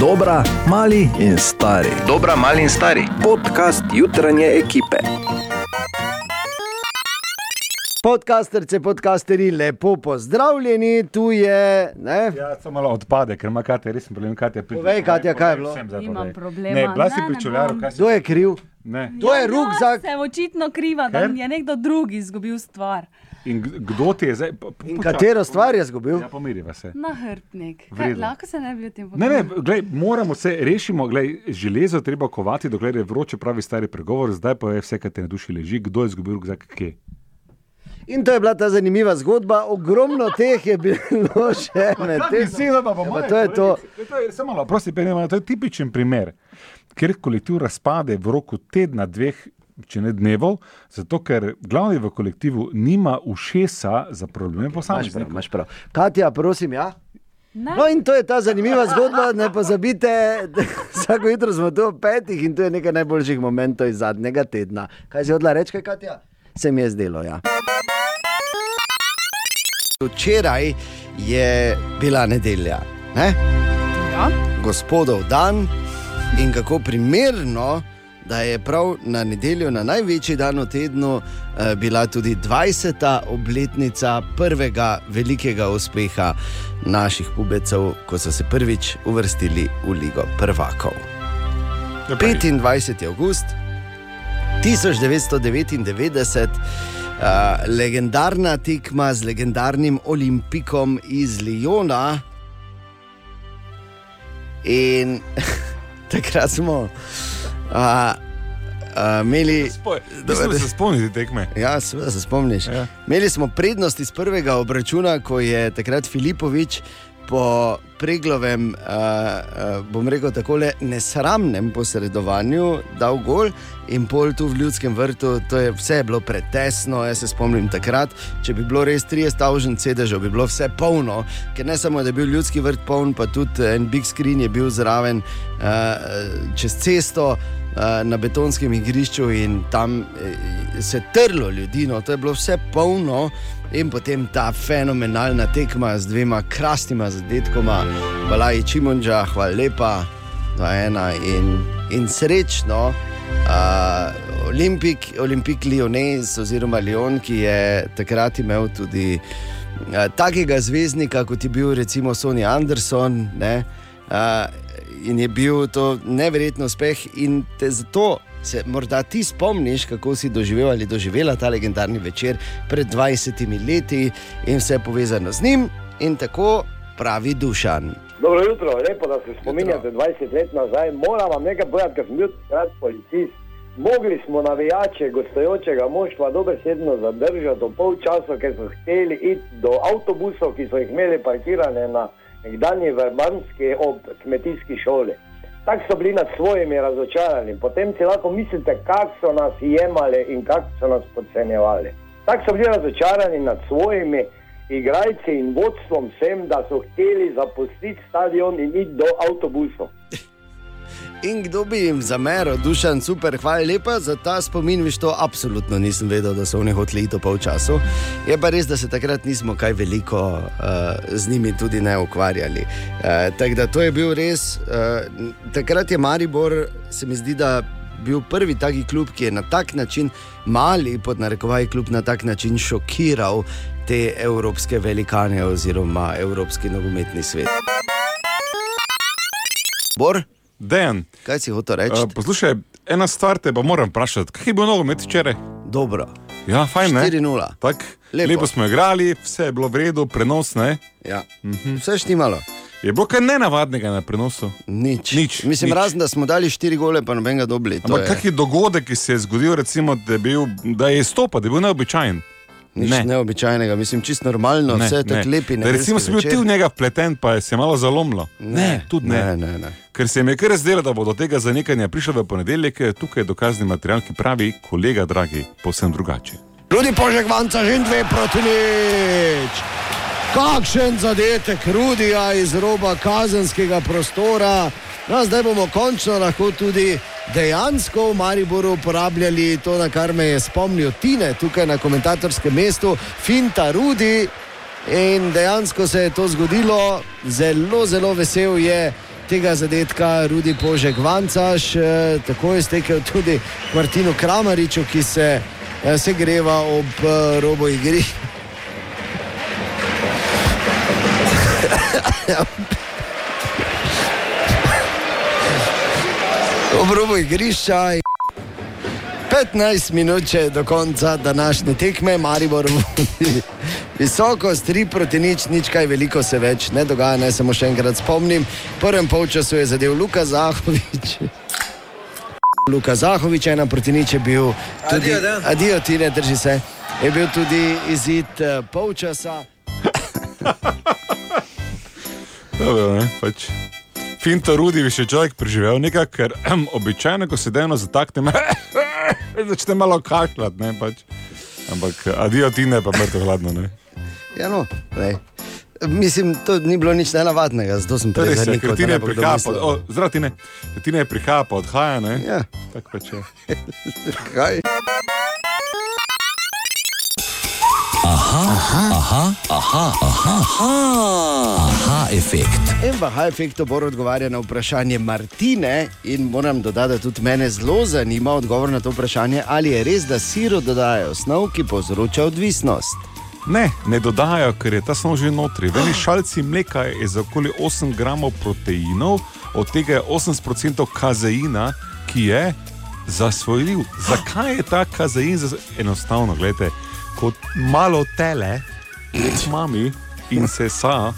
Dobra, mali in stari. Dobra, mali in stari. Podcast jutranje ekipe. Podcasterce, podcasteri, lepo pozdravljeni, tu je. Ne? Ja, samo malo odpade, ker ima Katja res problem. Katja, pridite. Povej, Katja, kaj je bilo? Vsem zdaj Imam povej. problema. Ne, bila si pri bom. kaj si? Kdo je kriv? Ne. To je Ja, rukzak. Sem očitno kriva, da Ker? mi je nekdo drugi izgubil stvar. In kdo ti je zdaj? po- po- In katero stvar je zgubil? Ja, pomiriva se. Nahrbtnik. Redu. lahko se ne bi o tem Ne, ne, pogovarjali. glej, moramo se rešiti, glej, železo treba kovati, dokler je vroče, pravi stari pregovor, zdaj pa je vse, kar te na duši leži, kdo je izgubil rukzak, kje. In to je bila ta zanimiva zgodba. Ogromno teh je bilo še med tem. Beseda pa po Ja, to je to. kolegi, to je, samo malo, prosti, to je tipičen primer, ker kolektiv razpade v roku tedna, dveh, če ne dnevov, zato ker glavni v kolektivu nima ušesa za probleme Imaš prav, posameznikov. imaš prav. Katja, prosim, ja. Ne, No, in to je ta zanimiva zgodba, ne pozabite, vsako jutro smo tu ob petih in to je nekaj najboljših momentov iz zadnjega tedna. Kaj si odla reči, kaj, Katja? Se mi je zdelo, ja. Včeraj je bila nedelja, ne? ja. gospodov dan in kako primerno, da je prav na nedeljo, na največji dan v tednu, eh, bila tudi 20. obletnica prvega velikega uspeha naših pubecev, ko so se prvič uvrstili v Ligo prvakov. Ja, pa res. 25. august 1999, uh, legendarna tekma z legendarnim Olimpikom iz Lyona. In takrat smo uh, uh, imeli. Spoj- da se spomnite tekme. Ja, seveda se spomniš. Ja. Imeli smo prednost iz prvega obračuna, ko je takrat Filipovič po preglovem, uh, uh, bom rekel tako, nesramnem posredovanju dal gol in pol tu v ljudskem vrtu. To je vse je bilo pretesno. Jaz se spomnim takrat, če bi bilo res 30 stavžen sedežev, bi bilo vse polno, ker ne samo, da je bil ljudski vrt poln, pa tudi en big screen je bil zraven uh, čez cesto eh, na betonskem igrišču in tam eh, se trlo ljudi, no, to je bilo vse polno. In potem ta fenomenalna tekma z dvema krasnima zadetkoma, Balaj Čimunča, hvala lepa, dva ena in, in srečno. Uh, Olimpik, Olimpik Lyonese oziroma Lyon, ki je takrat imel tudi uh, takega zvezdnika, kot je bil recimo Sonny Anderson. Ne, uh, in je bil to neverjetno uspeh, in te zato se morda ti spomniš, kako si doživel ali doživela ta legendarni večer pred 20 leti in vse povezano z njim, in tako pravi Dušan. Dobro jutro, lepo, da se spominjate 20 let nazaj. Moram vam nekaj povedati, ker sem bil takrat policist. Mogli smo navijače gostujočega moštva dobesedno zadržati do pol časa, ker so hteli iti do avtobusov, ki so jih imeli parkirane na nekdanji Verbanski ob kmetijski šoli. Tako so bili nad svojimi razočarani. Potem si lahko mislite, kako so nas jemali in kako so nas podcenjevali. Tako so bili razočarani nad svojimi igralci in vodstvom vsem, da so hteli zapustiti stadion in iti do avtobusov. In kdo bi jim zameril, dušan, super, hvala lepa za ta spomin, viš to absolutno nisem vedel, da so oni hoteli iti po času. Je pa res, da se takrat nismo kaj veliko uh, z njimi tudi ne ukvarjali. Uh, Tako da to je bil res, uh, takrat je Maribor, se mi zdi, da bil prvi taki klub, ki je na tak način, mali pod narekovaj klub, na tak način šokiral te evropske velikane oziroma evropski nogometni svet. Bor, Dejan, kaj si hotel reči? uh, poslušaj, ena stvar te pa moram vprašati. Kaj je bilo nogomet včeraj? Dobro. Ja, fajn, ne? 4-0. Tak, Lepo. lepo. smo igrali, vse je bilo v redu, prenos ne. Ja. Vse je štimalo. Je bilo kaj nenavadnega na prenosu. Nič. Nič, Mislim, nič. razen da smo dali štiri gole, pa nobenega dobili. Ampak kakšen dogodek, ki se je zgodil, recimo, da je, bil, da je stopa, da je bil neobičajen. Nič ne. neobičajnega, mislim, čist normalno, ne, vse tako lepi. Da, recimo, si bil ti v njega vpleten, pa je se malo zalomilo. Ne, tudi ne. ne, ne, ne. Ker se mi je kar zdelo, da bo do tega zanikanja prišel v ponedeljek, tukaj je dokazni material, ki pravi, kolega, dragi, povsem drugače. Rudi Požek Vanca že dve proti nič. Kakšen zadetek Rudija iz roba kazenskega prostora. No, zdaj bomo končno lahko tudi dejansko v Mariboru uporabljali to, na kar me je spomnil Tine tukaj na komentatorskem mestu, Finta Rudi. In dejansko se je to zgodilo, zelo, zelo vesel je tega zadetka Rudi Požek Vancaš, eh, tako je stekel tudi Martinu Kramariču, ki se, eh, se greva ob eh, robu igri. ob robu igrišča. 15 minut je do konca današnje tekme, Maribor vodi visoko, 3 proti nič, nič kaj veliko se več ne dogaja. Naj samo še enkrat spomnim, v prvem polčasu je zadev Luka Zahovič. Luka Zahovič, ena proti nič je bil tudi, Adijo, adijo, ti ne drži se, je bil tudi izid eh, polčasa. Dobro, ne, pač. Finto Rudi bi še človek preživel nekaj, ker ehm, običajno, ko se dnevno zatakne, začne malo kašljati, ne pač. Ampak adijo ti ne, pa mrtev hladno, ne. Ja, no, lej. Mislim, to ni bilo nič nenavadnega, zato sem res, ja, prezanikal. ker ti ne prihaja, pa, zdrav ti ne, ti ne prihaja, pa odhaja, ne. Ja, Tako pač je. kaj? Aha, efekt. In v High Effectu bo odgovarjal na vprašanje Martine. In moram dodati, da tudi mene zelo zanima odgovor na to vprašanje, ali je res, da siro dodajajo snov, ki povzroča odvisnost. Ne, ne dodajajo, ker je ta snov že notri. V eni šalci mleka je za okoli 8 gramov proteinov, od tega je 80% kazeina, ki je zasvojljiv. Zakaj je ta kazein enostavno? Gledajte, kot malo tele, kot mami in se sa,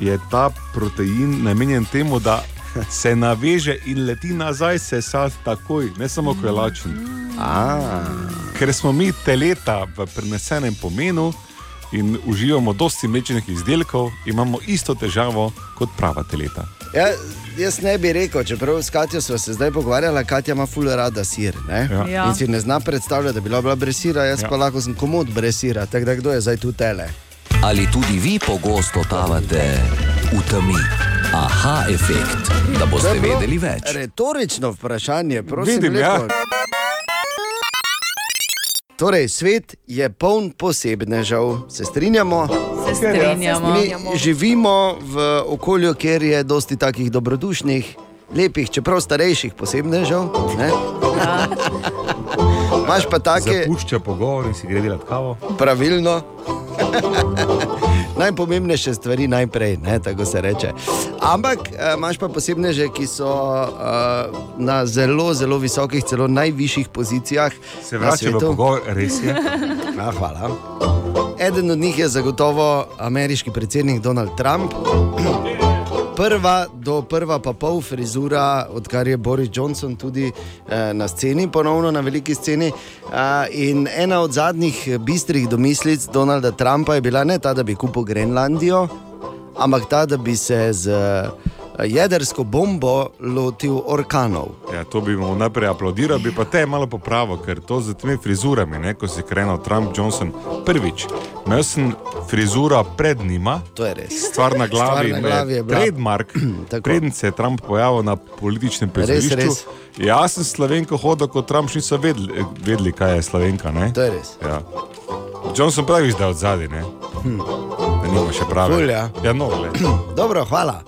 je ta protein namenjen temu, da se naveže in leti nazaj, se sa takoj, ne samo ko je lačen. Ker smo mi teleta v prenesenem pomenu in uživamo dosti mlečnih izdelkov, imamo isto težavo kot prava teleta. Ja, jaz ne bi rekel, čeprav s Katjo smo se zdaj pogovarjali, Katja ima ful rada sir. Ne? Ja. Ja. In si ne zna predstavljati, da bi bila brez sira, jaz Ja. ja. pa lahko sem komod brez sira. Tako da kdo je zdaj tu tele? Ali tudi vi pogosto totavate v temi? Aha, efekt, da boste vedeli več. Retorično vprašanje, prosim. Vidim, lepo. ja. Torej, svet je poln posebnežev, se strinjamo. Se strinjamo. Mi živimo v okolju, kjer je dosti takih dobrodušnih, lepih, čeprav starejših posebnežev. ne. Ja. Imaš pa take, Zapušča pogovor in si gre delati kavo. pravilno. Najpomembnejše stvari najprej, ne, tako se reče. Ampak eh, imaš pa posebneže, ki so uh, na zelo, zelo visokih, celo najvišjih pozicijah. Se na vrača v pogovor, res je. A, hvala. Eden od njih je zagotovo ameriški predsednik Donald Trump. Prva do prva pa pol frizura, odkar je Boris Johnson tudi eh, na sceni, ponovno na veliki sceni. Eh, in ena od zadnjih bistrih domislic Donalda Trumpa je bila ne ta, da bi kupil Grenlandijo, ampak ta, da bi se z eh, jedrsko bombo lotil orkanov. Ja, to bi mu najprej aplaudiral, bi pa te malo popravil, ker to z temi frizurami, ne, ko si krenil Trump, Johnson. Prvič, imel sem frizura pred njima, To je res. stvar na glavi, Stvar na glavi je bila- trademark, preden se je Trump pojavil na političnem prizorišču. res. Jaz sem slovenko hodil, kot Trump še niso vedeli, vedeli, kaj je slovenka. Ne? To je res. Ja. Johnson pravi, da je od zadaj, ne? Da nima še pravi. Ful, ja. ja no, le. Dobro, hvala.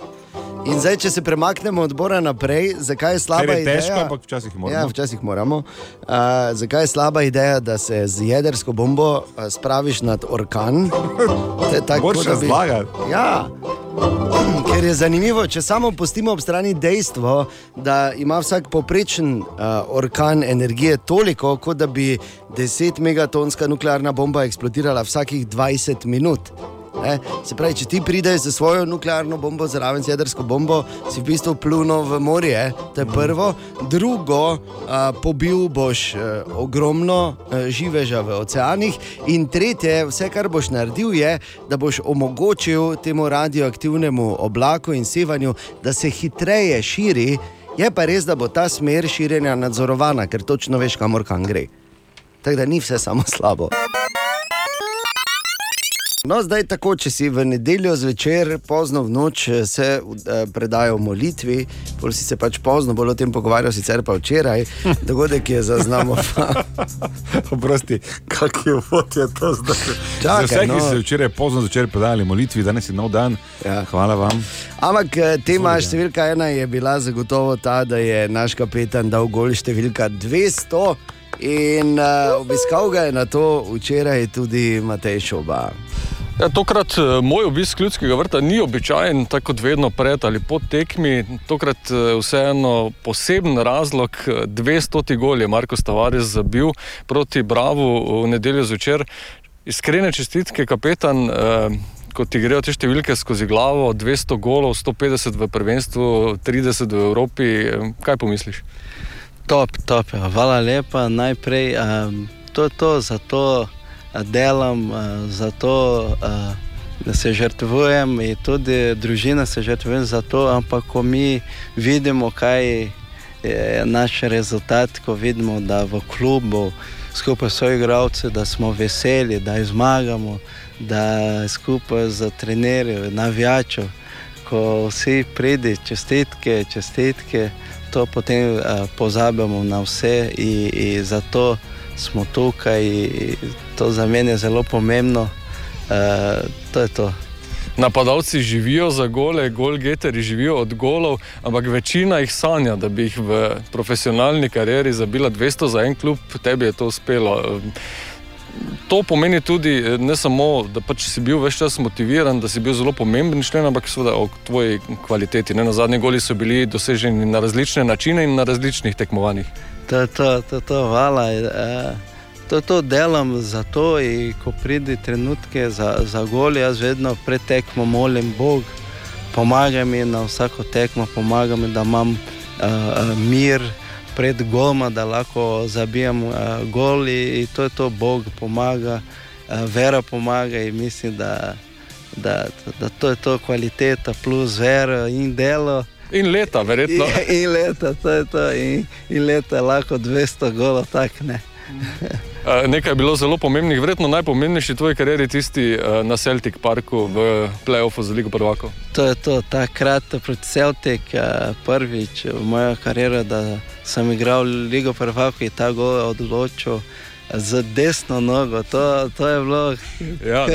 In zdaj, če se premaknemo od Bora naprej, zakaj je slaba Ker je ideja? težko, ampak včasih moramo. Ja, včasih moramo. Uh, zakaj je slaba ideja, da se z jedrsko bombo uh, spraviš nad orkan? Moraš razlagati. Ja. Ker je zanimivo, če samo pustimo ob strani dejstvo, da ima vsak poprečen uh, orkan energije toliko, kot da bi 10 megatonska nuklearna bomba eksplodirala vsakih 20 minut. Ne? Se pravi, če ti prideš z svojo nuklearno bombo, zraven z jedrsko bombo, si v bistvu plunil v morje, to je prvo. Drugo, a, pobil boš a, ogromno a, živeža v oceanih. In tretje, vse, kar boš naredil, je, da boš omogočil temu radioaktivnemu oblaku in sevanju, da se hitreje širi. Je pa res, da bo ta smer širjenja nadzorovana, ker točno veš, kamor kam gre. Tako da ni vse samo slabo. No, zdaj tako, če si v nedeljo zvečer, pozno v noč eh, se eh, predajo molitvi, pol si se pač pozno bolj o tem pogovarjal, sicer pa včeraj, dogodek je zaznamo. Oprosti, kak je vod je to zdaj? Čakaj, vse, ki no. ste včeraj pozno začeli predajati molitvi, danes je nov dan. Ja. Hvala vam. Ampak eh, tema številka ena je bila zagotovo ta, da je naš kapetan dal gol številka 200 in uh, obiskal ga je na to včeraj tudi Matej Šoba. Ja, tokrat eh, moj obisk ljudskega vrta ni običajen, tako kot vedno pred ali po tekmi. Tokrat eh, vseeno poseben razlog, eh, 200 gol je Marko Stavares zabil proti Bravo v nedeljo zvečer. Iskrene čestitke, kapetan. Eh, Ko ti grejo te številke skozi glavo, 200 golov, 150 v prvenstvu, 30 v Evropi, eh, kaj pomisliš? Top, top. ja. Hvala lepa. Najprej um, to je to, zato delam, zato uh, da se žrtvujem in tudi družina se žrtvuje za to, ampak ko mi vidimo, kaj je naš rezultat, ko vidimo, da v klubu skupaj s soigravci, da smo veseli, da zmagamo, da skupaj z trenerji, navijačev, ko vsi pridi, čestitke, čestitke to potem uh, pozabimo na vse in, in zato smo tukaj. To za mene je zelo pomembno. Uh, to je to. Napadalci živijo za gole, golgeteri živijo od golov, ampak večina jih sanja, da bi jih v profesionalni karieri zabila 200 za en klub, tebi je to uspelo. To pomeni tudi eh, ne samo, da pač si bil več čas motiviran, da si bil zelo pomemben člen, ampak seveda o tvoji kvaliteti. Ne? Na zadnji goli so bili doseženi na različne načine in na različnih tekmovanjih. To je to, to, to, hvala. Uh, to, to delam zato, in ko pride trenutke za, za gol, jaz vedno pred tekmo molim Bog, pomagaj mi na vsako tekmo, pomagaj mi, da imam uh, mir pred golma, da lahko zabijem uh, gol in to je to, Bog pomaga, uh, vera pomaga in mislim, da, da, da to je to kvaliteta plus vera in delo. In leta, verjetno. In, in leta, to je to, in, in leta lahko 200 golov, tako ne. Eh, Nekaj je bilo zelo pomembnih, verjetno najpomembnejši v tvoji karieri, tisti eh, na Celtic Parku v playoffu za Ligo Prvako. To je to, takrat proti Celtic, eh, prvič v mojo kariero, da sem igral Ligo Prvako in ta gol odločil z desno nogo. To, to je bilo. Ja,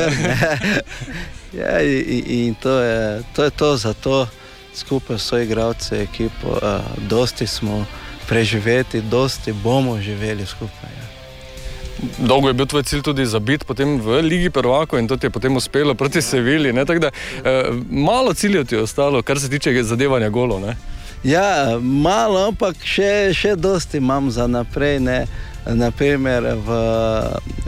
ja, in, in- to je to, je to za to, skupaj s soigravci, ekipo, uh, dosti smo preživeti, dosti bomo živeli skupaj. Ja. Dolgo je bil tvoj cilj tudi zabiti potem v Ligi Prvako in to ti je potem uspelo proti Sevilji. ne, tako Da, eh, malo ciljev ti je ostalo, kar se tiče zadevanja golov. ne. Ja, malo, ampak še, še dosti imam za naprej. Ne. Naprimer, v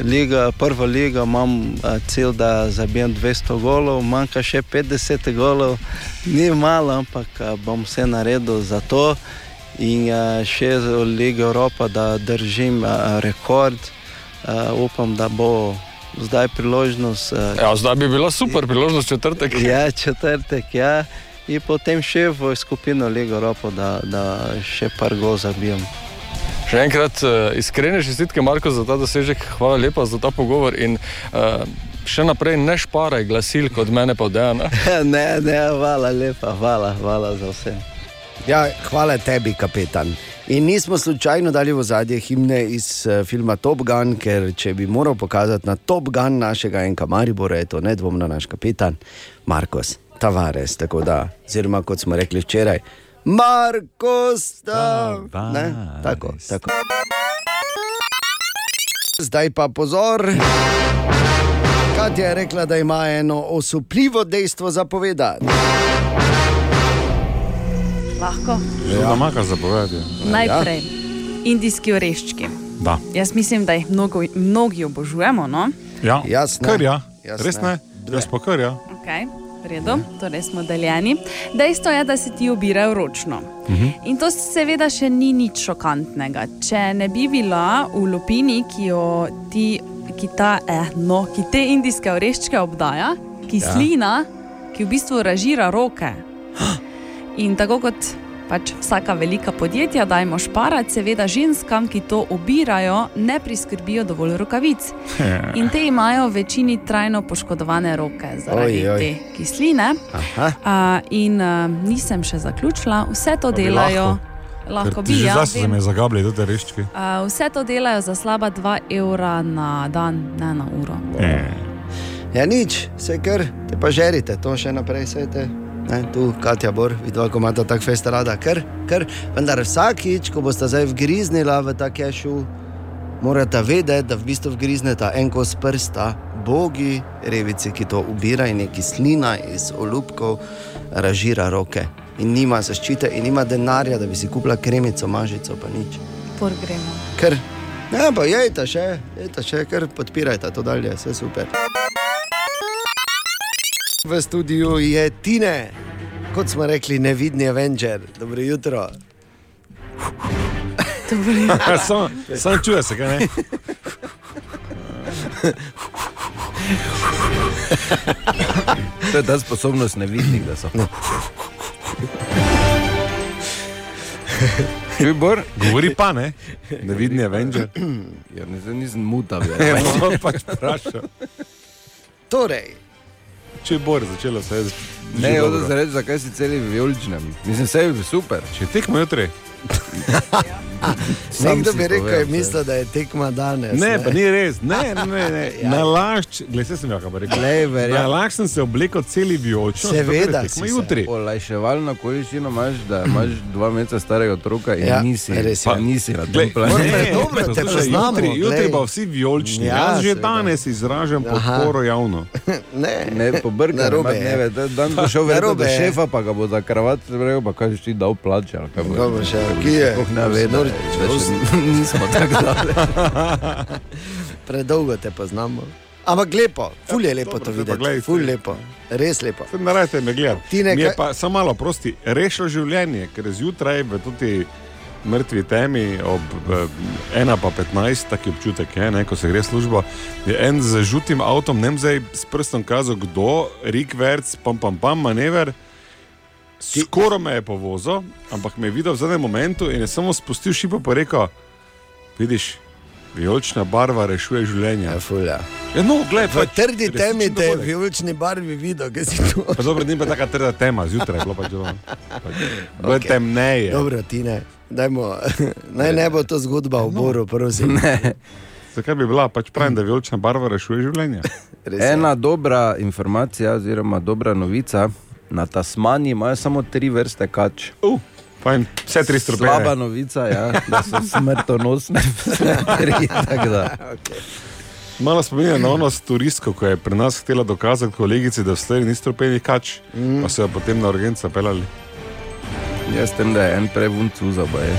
liga, prvo ligo imam eh, cilj, da zabijem 200 golov, manjka še 50 golov, ni malo, ampak eh, bom vse naredil za to. In eh, še v Ligi Evropa, da držim rekord. Upam, da bo zdaj priložnost. eh, Ja, zdaj bi bila super priložnost četrtek. Ja, četrtek, ja. In potem še v skupino Liga Evropa, da, da še par gol zabijem. Še enkrat uh, iskrene čestitke, Marko, za ta dosežek, hvala lepa za ta pogovor in uh, še naprej ne šparaj glasilk od mene pa Dejana. ne, ne, hvala lepa, hvala, hvala za vse. Ja, hvala tebi, kapetan. In nismo slučajno dali v zadnje himne iz uh, filma Top Gun, ker če bi moral pokazati na Top Gun našega enka Maribora, je to nedvomno naš kapetan Markos Tavares. Tako da, oziroma kot smo rekli včeraj, Markos Tavares. Tako, tako. Zdaj pa pozor. Katja je rekla, da ima eno osupljivo dejstvo za povedati. Lahko. Ja, maka zapovedati. Najprej indijski oreščki. Da. Jaz mislim, da jih mnogo, mnogi obožujemo. No? Ja, Jaz ne. kar ja. Jaz Res ne? Jaz pa kar ja. Okay. V redu, torej smo deljeni. Dejstvo je, da se ti obirajo ročno. In to seveda še ni nič šokantnega. Če ne bi bila v lupini, ki jo ti, ki ta, eh, no, ki te indijske oreščke obdaja, kislina, ja. ki v bistvu ražira roke. In tako kot pač vsaka velika podjetja, dajmo šparati, seveda ženskam, ki to obirajo, ne priskrbijo dovolj rokavic. In te imajo v večini trajno poškodovane roke zaradi Oj, oj. te kisline. Aha. A, in a, nisem še zaključila, vse to delajo. Lahko ti bi, ja, zdaj se vem. me zagabli, tudi reščki. A, vse to delajo za slaba 2 evra na dan, ne na uro. Ja, nič, vse kar, te pa žerite, to še naprej svete. Ne, tu, Katja Bor, vidva, ko imata tako fest rada, kar, kar. Vendar vsakič, ko boste zdaj vgriznila v ta kešu, morate vedeti, da v bistvu vgrizneta en kos prsta, bogi, revici, ki to ubira in je kislina iz olupkov, ražira roke. In nima zaščite, in nima denarja, da bi si kupila kremico, mažico, pa nič. Por gremo. Ker, ne, pa jejte še, jejte še, ker podpirajte to dalje, vse super. V studiu je Tine, kot smo rekli, nevidni Avenger. Dobro jutro. Samo sam čuje se, kaj ne? To je ta sposobnost nevidnih, da so. Bor? Govori pa ne, nevidni Avenger. Ja, nisem, mutav. Ja, Ja. pač vprašal. Torej, Če bo začelo se je. Ne, hočeš reči, zakaj si celi v vijoličnem. Mislim, vse je super. Če tekmo jutri. Sam nekdo bi rekel, povem, je mislil, da je tekma danes. Ne, pa ni res. Ne, ne, ne. Ja. Nalašč, gledaj, se sem jaka rekel. Glej, verjamem. Nalašč sem se oblekel celi vijolično. Seveda se. jutri. Olajševalno okoliščino imaš, da imaš dva meseca starega otroka in Ja, ja, nisi, res je. pa nisi na tem planu. Ne, dobro, te poznamo, Jutri, jutri pa vsi vijolični. Ja, Jaz že seveda. danes izražam podporo javno. ne, Ne, pobrkaj, Narobe je. ne, ne, dan bo šel verjetno do je. šefa, pa ga bo za kravat pa kaj si ti dal plače. kaj bo. Bo še, je? Sploh ne ve, še nismo tako daleč. predolgo te poznamo. Ampak lepo, ful je lepo dobro, to videti. glej, Ful lepo, res lepo. Sem narajte me gledati. Mi je pa samo malo, prosti, rešil življenje, ker zjutraj v tudi mrtvi temi ob eh, 1 pa 15, taki občutek je, ne, ko se gre službo, je en z žutim avtom, ne vem zdaj s prstom kazal, kdo, Rik Verc, pam pam pam, manever. Skoro me je povozil, ampak me je videl v zadnjem momentu in je samo spustil šipo in rekel: Vidiš, vijolična barva rešuje življenje. Ja, ful, ja. Ja, no, gled, V trdi temi te v vijolični barvi videl, kaj si tu. Pa dobro, ni pa taka trda tema, zjutraj je bilo pač zelo. Pač, bilo je Okej. temneje. Dobro, ti ne. Dajmo, naj ne bo to zgodba o Boru, prosim. Zakaj bi bila? Pač pravim, da vijolična barva rešuje življenje. Res je. Ena dobra informacija, oziroma dobra novica. Na Tasmaniji imajo samo tri vrste kač. Uh, fajn, vse tri Slaba stropje. novica je, ja, da so smrtonosne. vse tri, da. Malo spominja na ono turistko, ko je pri nas htela dokazati kolegici, da v Sloveniji ni stropenih kač, mm. pa so jo potem na urgenca pelali. Jaz tem, da je en prevuncu za boje.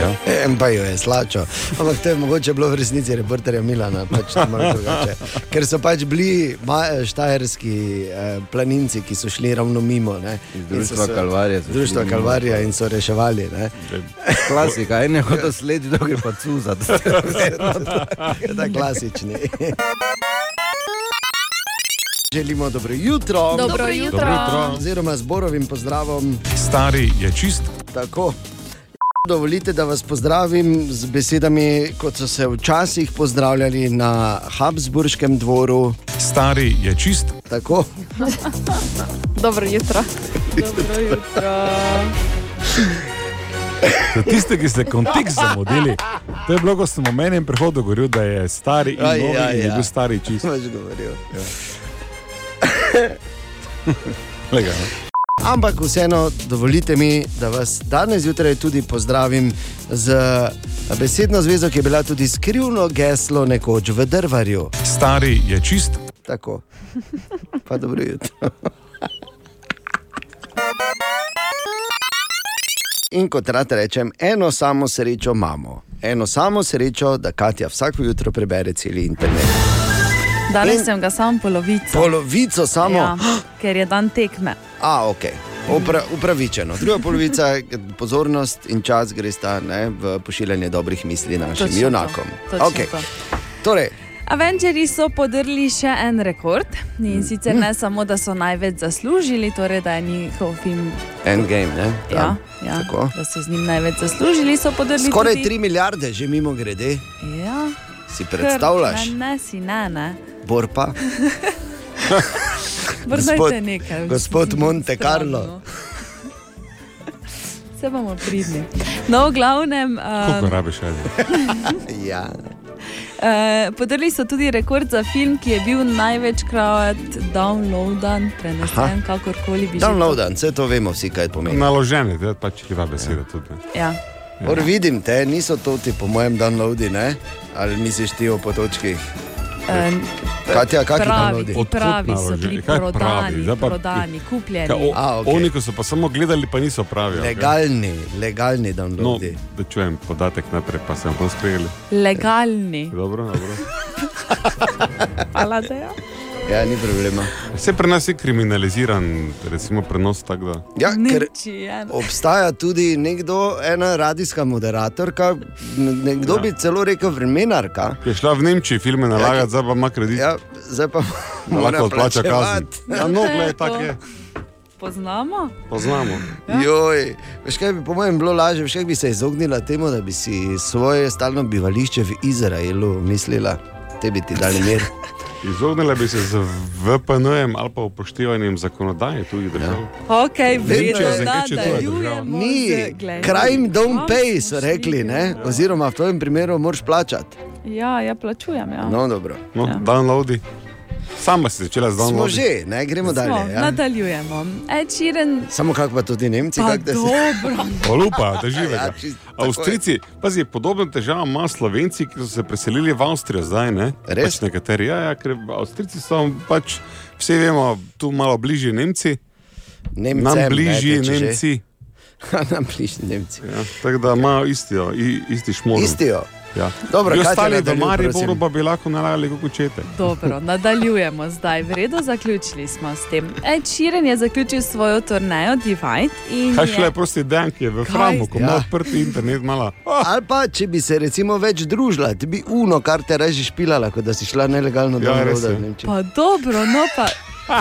Ja. En pa jo je slačo. Ampak to je mogoče bilo v resnici reporterja Milana, pač drugače. Ker so pač bili ma- štajerski eh, planinci, ki so šli ravno mimo. Društva so Društva. Kalvarija in so reševali. Ne? Klasika, en je hotel slediti, drugi pa cuzati. Ta klasični. Želimo dobro jutro. Dobro jutro. Dobro jutro. Oziroma z Borovim pozdravom. Stari je čist, Tako. Dovolite, da vas pozdravim z besedami, kot so se včasih pozdravljali na Habsburškem dvoru. stari je čist, Tako. Dobro jutro. Dobro jutro. Za tiste, ki ste kontekst zamudili, to je bilo, ko sem v menem prehodu govoril, da je stari in novi in je ja. bil stari čist. Vaš govoril. Lega, no. Ampak vseeno, dovolite mi, da vas danes zjutraj tudi pozdravim z besedno zvezo, ki je bila tudi skrivno geslo nekoč v Drvarju. Stari je čist, Tako. Pa dobro jutro. In kot rad rečem, eno samo srečo imamo. Eno samo srečo, da Katja vsako jutro prebere cel internet. Danes In- sem ga samo polovico. Polovico samo. Ja, ker je dan tekme. A, ok. Upra, upravičeno. Druga polovica, pozornost in čas gresta ne, v pošiljanje dobrih misli našim Točno to. junakom. Točno Okay. to. Torej, Avengers so podrli še en rekord in sicer ne samo, da so največ zaslužili, torej da je njihov film. Endgame, ne? Ja, Tam. ja, Tako. da so z njim največ zaslužili, so podrli. Skoraj tudi... 3 milijarde, že mimo grede. Ja, Si predstavljaš? Kar, ne, ne, si ne, ne. Bor pa. Vrnite nekaj. gospod Monte Carlo. no. Se bomo pridni. No, v glavnem. Koliko Um, rabiš, ajde? Ja. Uh, Podrli so tudi rekord za film, ki je bil največkrat downloadan, prenesen, kakorkoli bi že. Downloadan, vse to vemo, vsi kaj pomeni. Naložene, je pač ljiva beseda tudi. ne. Ja. Or vidim te, niso to ti, po mojem, downloadi, ne? Ali misliš ti o potočkih? Um, Katja, kakšni pravi, ti pravi so bili Kaj pravi? prodani, pa- prodani, kupljeni. Kaj, o, A, okej. Oni, ko so pa samo gledali, pa niso pravi. Legalni, legalni No, downloadi. da čujem podatek najprej, pa sem pa skregel. Legalni. Dobro, dobro. Hvala, da je. Ja, ni problema. Vse pri nas je kriminaliziran, recimo prenos tako da. Ja, ker Nemčija. obstaja tudi nekdo, ena radijska moderatorka, nekdo Ja. ja. bi celo rekel vremenarka. Ki je šla v Nemčiji filme nalagati, zdaj pa ima kredit. Ja, zdaj pa lahko odplača kazen. Ja, no, gled, tako je. Poznamo? Poznamo. Ja. Joj, veš kaj bi po mojem bilo lažje, veš kaj bi se izognila temu, da bi si svoje stalno bivališče v Izraelu mislila, te bi ti dali mir. Izognila bi se z VPN-jem ali pa upoštevanjem zakonodaje tujih držav. Ok, Vedno. Ni, crime don't kam pay, so rekli, ne? oziroma v tvojem primeru moraš plačati. Ja, ja, plačujem. Ja. No, dobro. No, Ja. downloadi. Sama si začela z Smo downloadi. že, ne gremo Smo, dalje. Ja? Nadaljujemo. Ed Sheeran, Samo kako pa tudi Nemci, pa kako dobro. Olupa, da živega. Ja, je. Avstrijci, pazi, podobno težavo ima Slovenci, ki so se preselili v Avstrijo zdaj. Ne? Res? Pač nekateri, ja, ja, ker Avstrijci so pač, vse vemo, tu malo bližje Nemci, Nemcem, nam ne, bližje te, če že. Nemci. nam bližje Nemci. Ja, tako da imajo istijo, i, isti šmor. Istijo. Ja. Dobro, bi ostali prosim. Mariboru pa bi lahko nalagali kot čete. Dobro, nadaljujemo zdaj. V redu, zaključili smo s tem. Ed Sheeran je zaključil svojo turnejo Divide. in Kaj je- šele prosti dan, ki je v Framu, ko ima Ja. odprti internet, mala. Ali pa, če bi se recimo več družila, ti bi uno, kar te reži špilala, kot da si šla nelegalno Ja, je. v Nemčijo. Pa dobro, no pa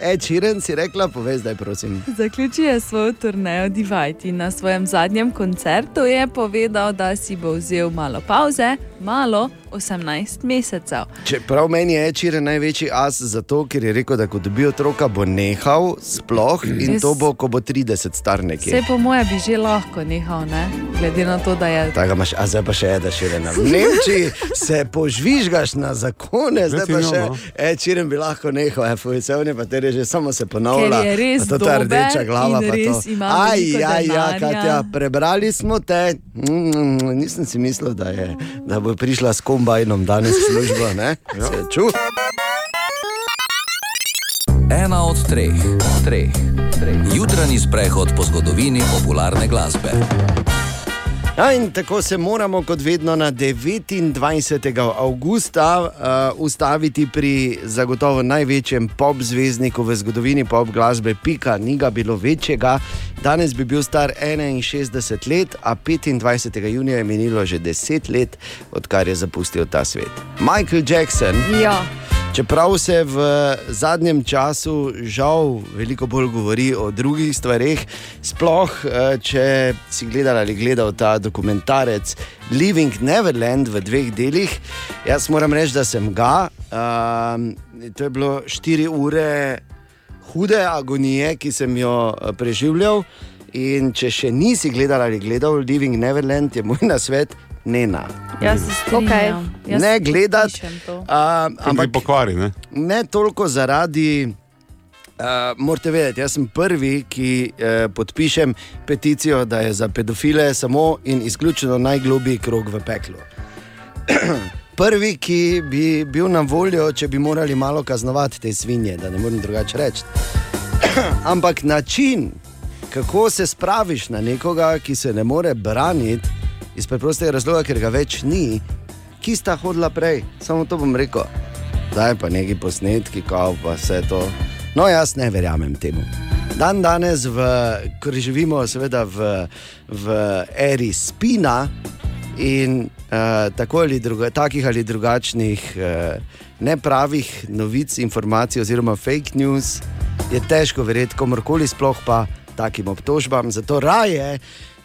E, Čiren si rekla, povej zdaj, prosim. zaključil je svojo turnejo Divide in na svojem zadnjem koncertu je povedal, da si bo vzel malo pauze, malo 18 mesecev. Čeprav meni je Čiren največji as zato, ker je rekel, da ko dobi otroka, bo nehal sploh in Res. to bo, ko bo 30 star nekje. Vse po moje bi že lahko nehal, ne? glede na to, da je Tako imaš, a zdaj pa še eda širena. V Nemčiji se požvižgaš na zakone, zdaj pa še no. čiren bi lahko nehal, e, fujcevne pa te že samo se ponavlja. Ker je res to ta rdeča glava Aj, veliko ja, ja. Katja, prebrali smo te. Mm, nisem si mislil, da, je, da bo prišla s kombajnom danes v službo, ne? Se ču? Ena od treh, treh, treh. Jutranji sprehod po zgodovini popularne glasbe. Ja, in tako se moramo, kot vedno, na 29. avgusta uh, ustaviti pri zagotovo največjem pop zvezdniku v zgodovini pop glasbe, Pika, ni ga bilo večjega. Danes bi bil star 61 let, a 25. junija je minilo že 10 let, odkar je zapustil ta svet. Michael Jackson. Ja. Čeprav se v zadnjem času žal veliko bolj govori o drugih stvareh, sploh eh, če si gledal ali gledal ta dokumentarec Living Neverland v dveh delih, jaz moram reči, da sem ga. Um, to je bilo 4 ure hude agonije, ki sem jo eh, preživljal. In če še nisi gledal ali gledal Living Neverland, je moj nasvet. Nena. Jaz se strinjam. Jaz Ne gledati, ampak pokvari, ne? ne toliko zaradi. Uh, morate vedeti, jaz sem prvi, ki uh, podpišem peticijo, da je za pedofile samo in izključno najglobji krog v peklu. prvi, ki bi bil na voljo, če bi morali malo kaznovati te svinje, da ne morem drugače reči. Ampak način, kako se spraviš na nekoga, ki se ne more braniti, iz preprostega razloga, ker ga več ni, ki sta hodila prej, samo to bom rekel. Zdaj pa neki posnetki, kao pa vse to. No, jaz ne verjamem temu. Dan danes, v, ko živimo seveda v, v eri spina in uh, tako ali druga, takih ali drugačnih uh, nepravih novic, informacij oziroma fake news, je težko verjeti komorkoli, sploh pa takim obtožbam. Zato raje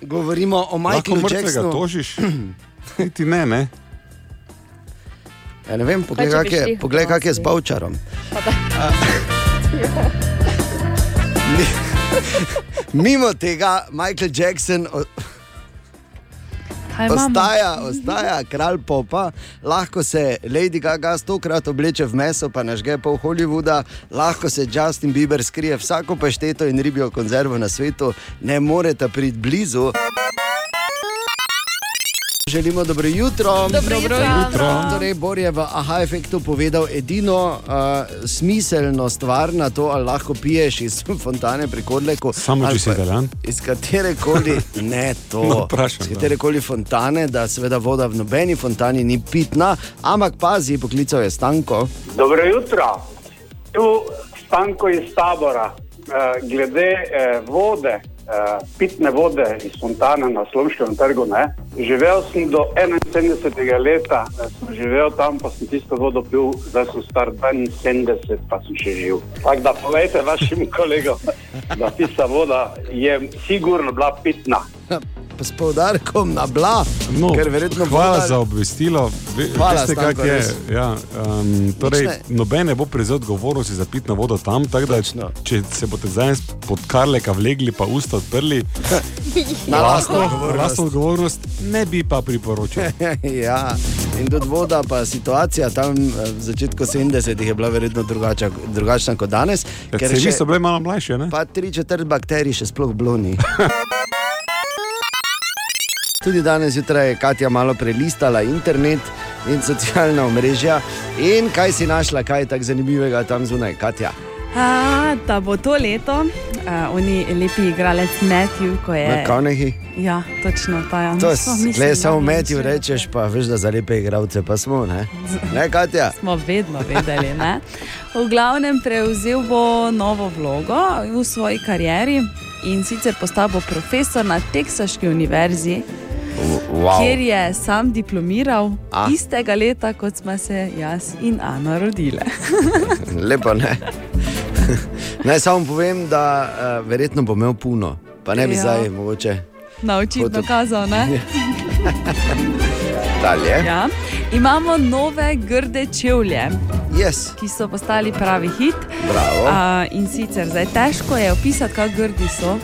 govorimo o Michaelu Jacksonu. tožiš? Niti ne, ne. Ja, ne vem, poglej, če kak je, poglej, kak je z? Bavčarom. Mimo tega, Michael Jackson Kaj imamo? ostaja, ostaja kralj popa, lahko se Lady Gaga stokrat obleče v meso, pa nažge pol Hollywooda, lahko se Justin Bieber skrije vsako pašteto in ribijo konzervo na svetu, ne morete priti blizu. Želimo dobro jutro. Dobro jutro. Jutro. Torej, Bor je v aha efektu povedal edino uh, smiselno stvar na to, ali lahko piješ iz fontane pri Kodleku. Samo, če si Italijan. Iz katere koli, ne to. No, vprašam, iz da. katere koli fontane, da seveda voda v nobeni fontani ni pitna, ampak pazi, poklical je Stanko. Dobro jutro, tu Stanko iz tabora. Eh, Glede eh, vode, pitne vode iz fontane na Slomškem trgu, ne? živel sem do 71. leta, eh, sem živel tam, pa sem tisto vodo pil, zdaj sem star 72, pa sem še živ. Tako da povejte vašim kolegom, da tista voda je sigurno bila pitna. S poudarkom na bla, No, ker verjetno hvala voda- za obvestilo. Ve, Hvala, veste, Stanko, kak je. res. Ja, um, torej, noben ne bo prevzel odgovornosti za pitno vodo tam, da Točno. če se boste zdaj pod karleka vlegli, pa usta odprli, Na lastno odgovornost. lastno odgovornost ne bi pa priporočil. ja, in tudi voda, pa situacija tam eh, v začetku 70-ih je bila verjetno drugača, drugačna kot danes. Ker se vi so bile malo mlajše, ne? Pa tri četrt bakterij še sploh bloni. Tudi danes zjutraj je Katja malo prelistala internet in socialna omrežja. In kaj si našla, kaj je tako zanimivega tam zunaj, Katja? A, da bo to leto, uh, oni lepi igralec Matthew, ko je. Na Kanehi. Ja, točno ta je. To Smo je, samo še- rečeš, pa veš, da za lepe igralce pa smo, ne? Ne, Katja? Smo vedno vedeli. Ne? V glavnem prevzel bo novo vlogo v svoji karieri in sicer postal bo profesor na Teksaški univerzi, Wow. kjer je sam diplomiral A. istega leta, kot smo se jaz in Ana rodile. Lepo, ne? Naj samo povem, da uh, verjetno bo imel puno, pa ne bi Ja. zdaj mogoče Na očitno Hotel- kazal, ne? dalje. Ja. Imamo nove grde čevlje, Yes. ki so postali pravi hit. Bravo. A, in sicer zdaj težko je opisati, kako grdi so.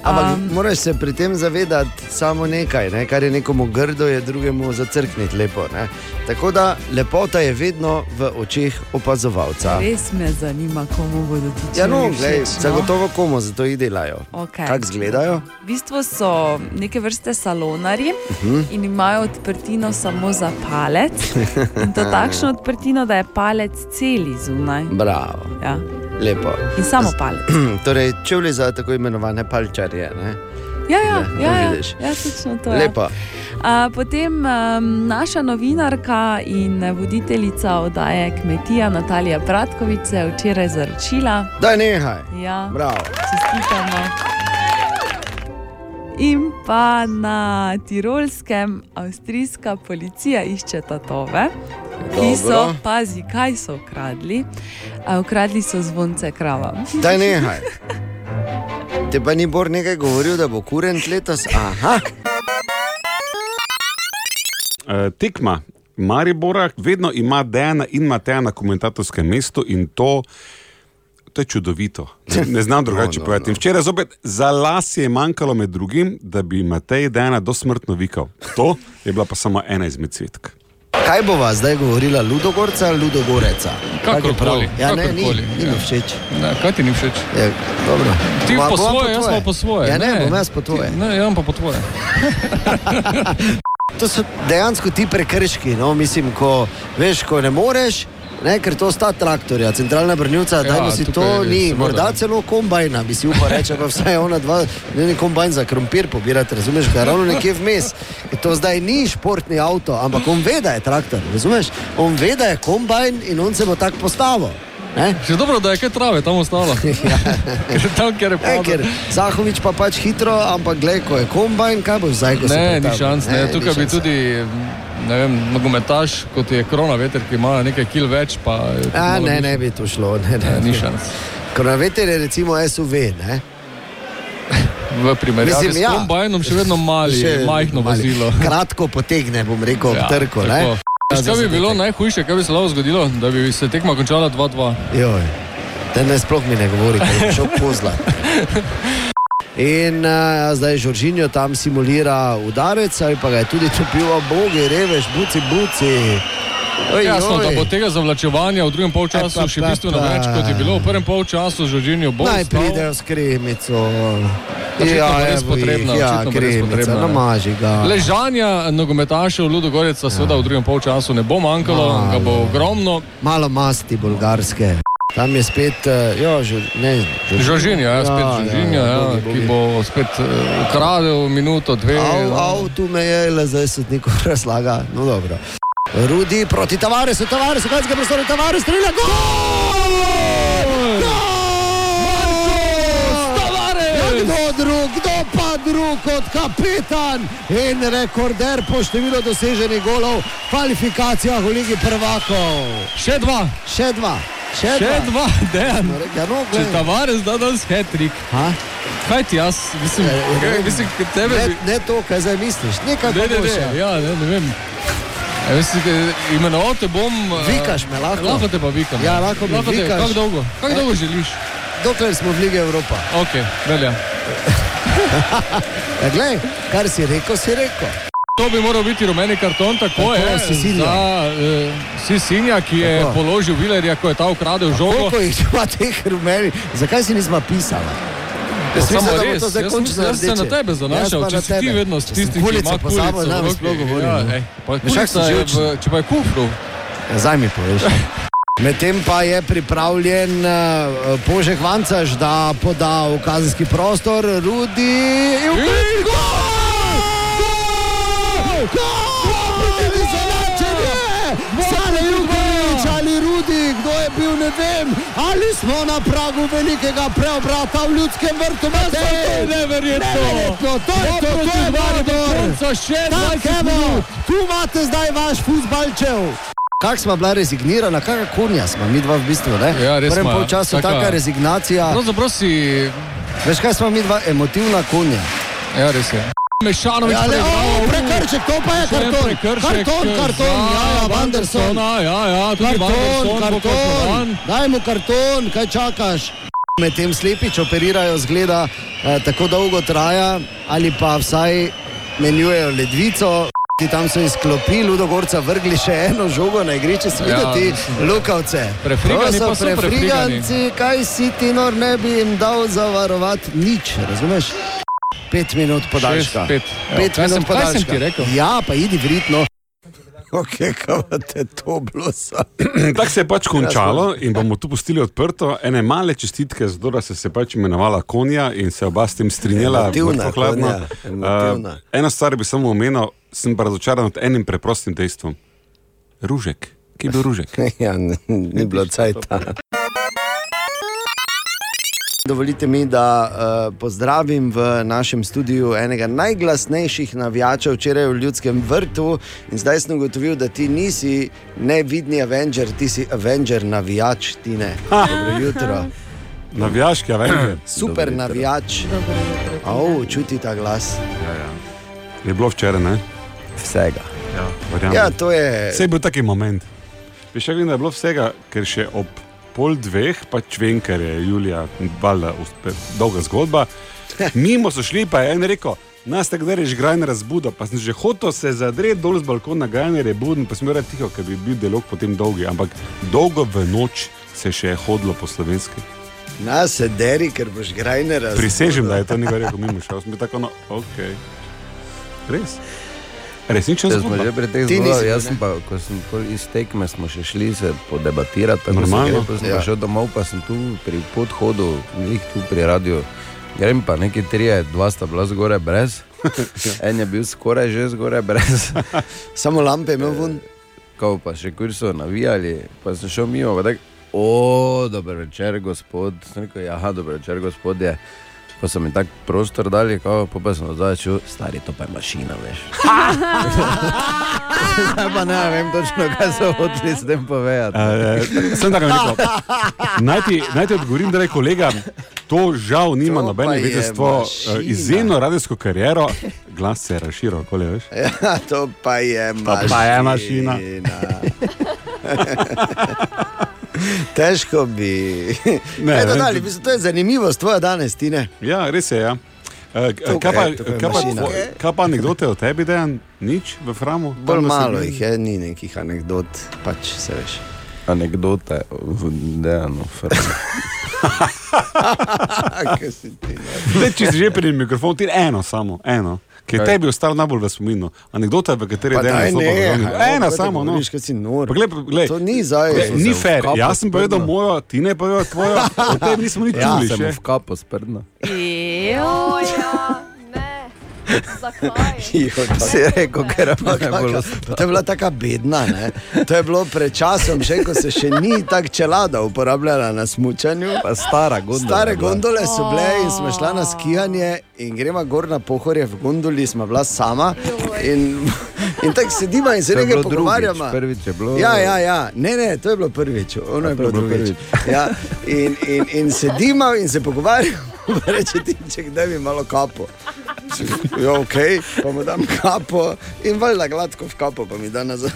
Ampak Um, moraš se pri tem zavedati samo nekaj, ne? kar je nekomu grdo, je drugemu zacrkniti lepo. Ne? Tako da lepota je vedno v očeh opazovalca. Res me zanima, komu bodo ti Ja, no, glej, všeč, no. zagotovo komu zato jih delajo. Okej. Kako izgledajo? V bistvu so neke vrste salonari Mhm. in imajo odprtino samo za palec. In to takšno odprtino, da je palec celi zunaj. Bravo, Ja. Lepo. In samo palec. torej, čevlji za tako imenovane palčarje. Ne? Ja, ja, Ne, ja, ja, ja točno to je. Lepo. A, potem um, naša novinarka in voditeljica oddaje Kmetija Natalija Bratkovič se je včeraj zaročila. Daj nehaj. Ja, Bravo. čestitamo. In pa na Tirolskem avstrijska policija išče tatove, ki so, pazi, kaj so ukradli. A, ukradli so zvonce kravam. Daj nehaj. Te pa ni Bor nekaj govoril, da bo kurent letos? Aha, Uh, tekma Maribora vedno ima Dejana in Mateja na komentatorskem mestu in to, to je čudovito. Ne, ne znam drugače No, no, povedati. In Včeraj zopet za las je manjkalo med drugim, da bi Matej Dejana dosmrtno vikal. To je bila pa samo ena izmed cvetk. Kaj bova zdaj govorila, Ludogorca ali Ludogoreca? Kak je prav? Kakorkoli, Ja, ne, ni, mi ja. všeč. Ne, kaj ti ni všeč? Je, dobro. Ti Bova- po svoje, jaz pa po svoje. Ja, ne, bom jaz po tvoje. Ti, ne, jaz pa po tvoje. To so dejansko ti prekrški. No? Mislim, ko veš, ko ne moreš. Ne, ker to sta traktorja, centralna brnilca, Ja, da si to ni, morda celo kombajna, bi si upal reči, pa vsaj ona dva, ne ne kombajn za krompir pobirati, razumeš, kaj ravno nekje vmes. To zdaj ni športni avto, ampak on ve, da je traktor, razumeš? On ve, da je kombajn in on se bo tako postavil. Ne? Še dobro, da je kaj trave tam ostalo. Ker tam, kjer je E, padlo. Zahovič pa pač hitro, ampak gled, ko je kombajn, kaj boš zdaj, ko se Ne, ni šans. Ne. ni Tukaj bi šans. tudi ne vem, nogometaš, kot je korona veter, ki ima nekaj kil več. Pa, je A, ne, ne bi to šlo. Ne, ne, Ne, ni ne. šans. Kronaveter je recimo SUV. Ne? V primerjavi Mislim, s ja. kombajnom še vedno mali, Še majhno mali. vozilo. Kratko potegne, bom rekel, ja, trko. Veš, Kaj bi bilo najhujše, kaj bi se lahko zgodilo, da bi se tekma končala 2-2? Joj, te ne sploh mi ne govori, da je šel pozla. In uh, zdaj Žoržinjo tam simulira udarec, ali pa ga je tudi topil, bogi, reveš, buci, buci. Oj, Jasno, oj. da bo tega zavlačevanja v drugem polčasu E, pa, še bistveno več, kot je bilo v prvem polčasu. Žoržinjo bo Naj pridejo s kremico. Bo res potrebna, ja, kremica, potrebna, ne. namaži ga. Ležanja nogometašev Ludogorca seveda v drugem polčasu ne bo manjkalo, Malo. ga bo ogromno. Malo masti bolgarske. Tam je spet, uh, jo, že, ne, Žoržinjo, ja, spet Žoržinjo, ja, bogi, ki bogi. bo spet uh, ukradel minuto, dve. Av, no. av, tu me je, le zdaj se neko razlaga. No, dobro. Rudi proti Tavaresu, kaj se ga prostori, Tavares strelja, gol! Ja, Kdo drug, kdo pa drug kot kapetan in rekorder po številu doseženih golov v kvalifikacijah v Ligi prvakov. Še dva. Še dva. Še, Še dva, dejan. Ja, no, Če. Tavares da danes hat-trick. Kaj ti jaz, mislim, kaj, mislim tebe ne, ne to, kaj zdaj misliš, nekaj Ne, ne, ne, ja, ne, ne vem. Ja, mislim, imenoval te bom... eh, Vikaš me lahko. Lahko te pa vikam. Ja, lahko me te, vikaš. Kako dolgo? Kako Eh. dolgo želiš? Dokler smo v Ligi Evropa. Ok, velja. Ja, glej, kar si rekel, si rekel. To bi moral biti rumeni karton, tako, Tako, je. Sisinja. Za uh, Sisinja, ki je Tako. položil Vilerja, ko je ta ukradel žogo. Koliko jih ima teh rumenih, zakaj si nismo pisali? Ja, samo res, jaz, sem- jaz se na tebe zanašal, Jaz če si ti vedno sem tistim, ki ima kulico. v roki. Ja, ne. ej, pa kulica je v- Če pa je kufru. Ja, Zdaj mi poveš. Medtem pa je pripravljen Požek Vancaš, da poda v kazenski prostor, Rudi. In ne vem, ali smo na pragu velikega preobrata v ljudskem vrtu. To je neverjetno. To je to, to je Maribor. konca še Tak, 20 evo, minut. Tu imate zdaj vaš futbalčev. Kako smo bila rezignirana, kakšna konja smo mi dva v bistvu, ne? Ja, res prvem polčasu Taka- taka rezignacija. Pravzaprav si... Veš kaj smo mi dva, emotivna konja. Ja, res je. Mešanovič Ja, le, o, prekršek, to pa je karton. prekršek Karton, karton, ja, ja, Vanderson. Vandersona, Ja, ja, Karton, karton, daj mu karton, kaj čakaš? Medtem slepič operirajo, zgleda, eh, tako dolgo traja, ali pa vsaj menjujejo ledvico. Ti tam so izklopili, Ludogorca vrgli še eno žogo na igrišče, si videl Ja, lukavce. Pa so prefrigani. prefriganci, kaj si ti nor ne bi jim dal zavarovati nič, razumeš? Pet minut podaljška. Šest, pet. Evo, pet kaj minut sem- podaljška. Ja, pa idi vritno. Ok, kaj te to blosa. Tako se je pač končalo in bomo tu pustili odprto. Ene male čestitke, zato da se je pač imenovala konja in se oba s tem strinjala. Mrtvo hladno. Uh, eno stvar bi samo omenil, sem pa razočaran nad enim preprostim dejstvom. Ružek, ki je bil ružek. ja, ni, ni bilo cajta. Dovolite mi, da uh, pozdravim v našem studiu enega najglasnejših navijačev včeraj v Ljudskem vrtu. In zdaj sem ugotovil, da ti nisi nevidni Avenger, ti si Avenger navijač, ti ne. Dobro jutro. Navijaški Avenger. Super navijač. Au, čuti ta glas. Ja, ja. Je bilo včeraj, ne? Vsega. Ja, verjamem. Ja, to je. Vse je bil taki moment. Ja, da je bilo vsega, ker še ob pol dveh, pač vem, ker je Julija, valjda, dolga zgodba. Mimo so šli, pa je en rekel, nas tako da reš grajne razbudo, pa sem že hotel se zadreti dol z balkona, grajne je buden, pa sem bil tiho, ker bi bil dialog potem dolgi, ampak dolgo v noč se še je hodilo po slovenski. Na se deri, ker boš grajne razumel. Prisežem, da je to nekaj rekel, mimo šel, sem bil tako, no, ok. Res. Smo zgodba. že pri teh zgodbah, jaz sem pa, ko sem pol iz tekme, smo še šli se podebatirati, tako Normalno. se pa sem Ja. ja. šel domov, pa sem tu pri podhodu, njih tu pri radiju. Grem pa neki trije, dva sta bila zgoraj brez, en je bil skoraj že zgoraj brez. Samo lampe imel ven. Kao pa še kur so navijali, pa sem šel mimo, pa tak, o, dober večer, gospod. Sem Rekel, ja, dober večer, gospodje. Pa so mi tako prostor dali, kao, po pa sem začel, stari, to pa je mašina, veš. Zdaj pa ne vem točno, kaj so hoteli s tem povedati. Uh, sem tako rekel. Naj ti, naj ti odgovorim, da je kolega, to žal nima To nobene pa veze je s tvojo mašina. uh, izjemno radijsko kariero. Glas se je razširil, okoli, veš. Ja, to pa je To mašina. pa je mašina. Težko bi. Ne, Ne, ne, dodali, mislim, to je zanimivost tvoja danes, Tine. Ja, res je. Ja. Uh, Tukaj, kaj, pa, tukaj je kaj, pa, tvo- kaj pa anekdote o tebi, Dejan? Nič v Framu? Bolj da malo jih je, ni nekih anegdot, pač se veš. Anekdote v Dejanu. Kaj si ti, ne? Zdaj, če si že pri mikrofonu, ti eno samo, eno. Ki je tebi ostal najbolj v spominu. Anekdota, v kateri je daj, Dejan ne, Ena samo, no. Glej, pa glej. To ni zdaj. Glej, Ni fair, kapo jaz sem povedal mojo, ti ne povedal tvojo, o tebi nismo nič Ja, čuli sem še. v kapo sprdno. Ja, ne. Zakaj? Si rekel, ker najbolj Taka, to je bila tako bedna. Ne? To je bilo pred časom, še ko se še ni tako čelada uporabljala na smutku. Pa stara gondola. Stare je gondole so bile in smo šla na skijanje in gremo gor na pohorje v gondoli, smo bila sama. In, in tako sedimo in se je nekaj bilo drugič, pogovarjamo. prvič je bilo- Ja, ja, ja. Ne, ne, to je bilo prvič, ono je je bilo bilo drugič. Ja, in, in, in sedimo in se pogovarjamo, reče ti, če kdaj bi malo kapo. Ja, ok, pa mu dam kapo in valjda gladko v kapo, pa mi da nazaj.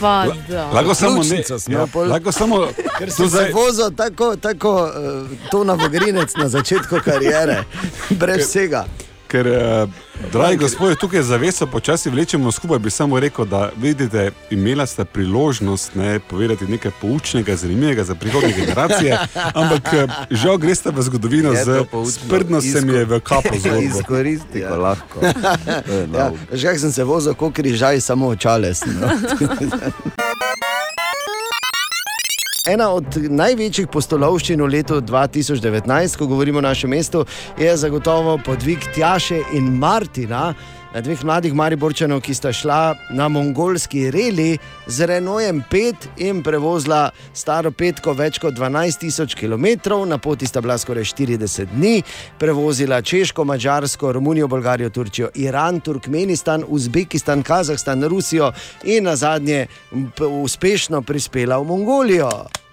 Pa da. Lahko samo ne. Pljučnico sem Ja, imel pol. lahko samo. Ker sem se zdaj- vozil tako, tako uh, to na Vogrinec na začetku kariere, brez vsega. Ker, eh, dragi gospodje, tukaj zaveso počasi vlečemo skupaj, bi samo rekel, da vidite, imela ste priložnost ne, povedati nekaj poučnega, zanimivega za prihodnje generacije, ampak eh, žal greste v zgodovino Je z sprdno se mi je v kapo zgodbo. Izkoristi, ko lahko. Ja, že jak sem se vozil, kot križaj, samo očale. sem, No. Ena od največjih postolovščin v letu 2019, ko govorimo o našem mestu, je zagotovo podvig Tjaše in Martina, dveh mladih Mariborčanov, ki sta šla na mongolski reli z Renojem 5 in prevozila staro petko več kot 12 tisoč km, na poti sta bila skoraj 40 dni, prevozila Češko, Mačarsko, Romunijo, Bolgarijo, Turčijo, Iran, Turkmenistan, Uzbekistan, Kazahstan, Rusijo in na zadnje uspešno prispela v Mongolijo.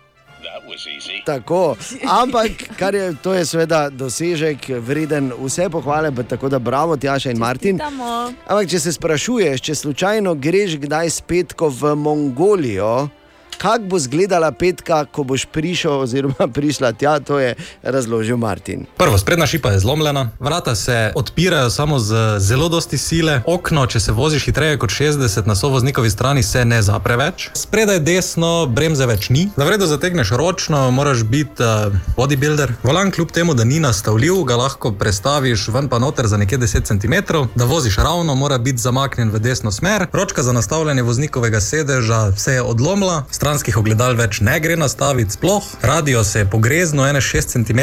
Tako, ampak kar je, to je seveda dosežek vreden vse pohvale, pa tako da bravo, Tjaša in Martin. Ampak če se sprašuješ, če slučajno greš kdaj spet v Mongolijo, kako bo izgledala petka, ko boš prišel oziroma prišla tja, to je razložil Martin. Prvo, sprednja šipa je zlomljena, vrata se odpirajo samo z zelo dosti sile, okno, če se voziš hitreje kot 60 na sovoznikovi strani, se ne zapre več. Spredaj desno, bremze več ni. Na vredu zategneš ročno, moraš biti uh, bodybuilder. Volan, kljub temu, da ni nastavljiv, ga lahko prestaviš ven pa noter za nekje 10 cm. Da voziš ravno, mora biti zamaknjen v desno smer. Ročka za nastavljanje voznikovega sedeža se je odlomila, stranskih ogledal več ne gre nastaviti sploh. Radio se je pogreznil 1,6 cm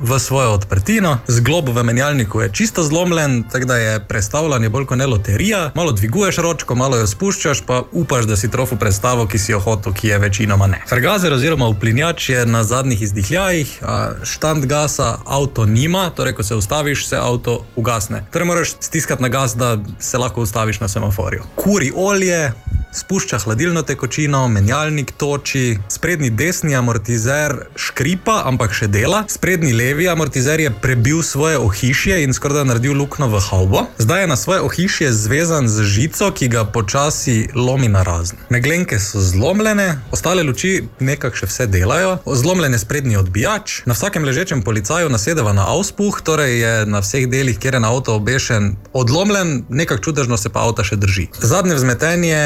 v svojo odprtino, zglob v menjalniku je čisto zlomljen, tako da je prestavljanje bolj kot ne loterija. Malo dviguješ ročko, malo jo spuščaš, pa upaš, da si trofu predstavo, ki si jo hotel, ki je večinoma ne. Fergazer oziroma uplinjač je na zadnjih izdihljajih, štand gasa avto nima, torej ko se ustaviš, se avto ugasne. Torej moraš stiskati na gas, da se lahko ustaviš na semaforju. Kuri olje, spušča hladilno tekočino, menjalnik toči, sprednji desni amortizer škripa, ampak še dela, sprednji levi amortizer je prebil svoje ohišje in skoraj da naredil luknjo v havbo. Zdaj je na svoje ohišje zvezan z žico, ki ga počasi lomi na razen. Meglenke so zlomljene, ostale luči nekako še vse delajo, zlomljen je sprednji odbijač, na vsakem ležečem policaju nasedeva na auspuh, torej je na vseh delih, kjer je na avto obešen, odlomljen, nekako čudežno se pa avto še drži. Zadnje vzmetenje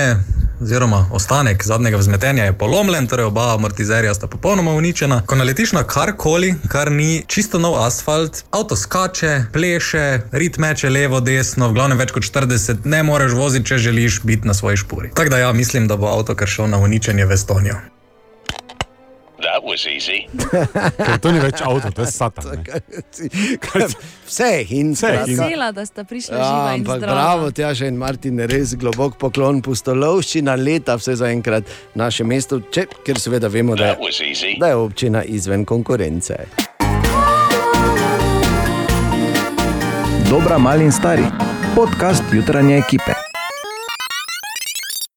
oziroma ostanek zadnjega vzmetenja je polomljen, torej oba amortizerja sta popolnoma uničena. Ko naletiš na karkoli, kar ni čisto nov asfalt, avto skače, pleše, rit meče levo, desno, v glavnem več kot 40, ne moreš voziti, če želiš biti na svoji špuri. Tako da ja, mislim, da bo avto kar šel na uničenje v Estonijo. Ker to ni več avto, to je satan. Vse in Vse in- Vesela, da sta prišla Ja, živa in ampak zdrava. bravo, Tjaša in Martin, res globok poklon, pustolovščina leta, vse zaenkrat v našem mestu, če, ker seveda vemo, da je, da je občina izven konkurence. Dobra, mali in stari. Podcast jutranje ekipe.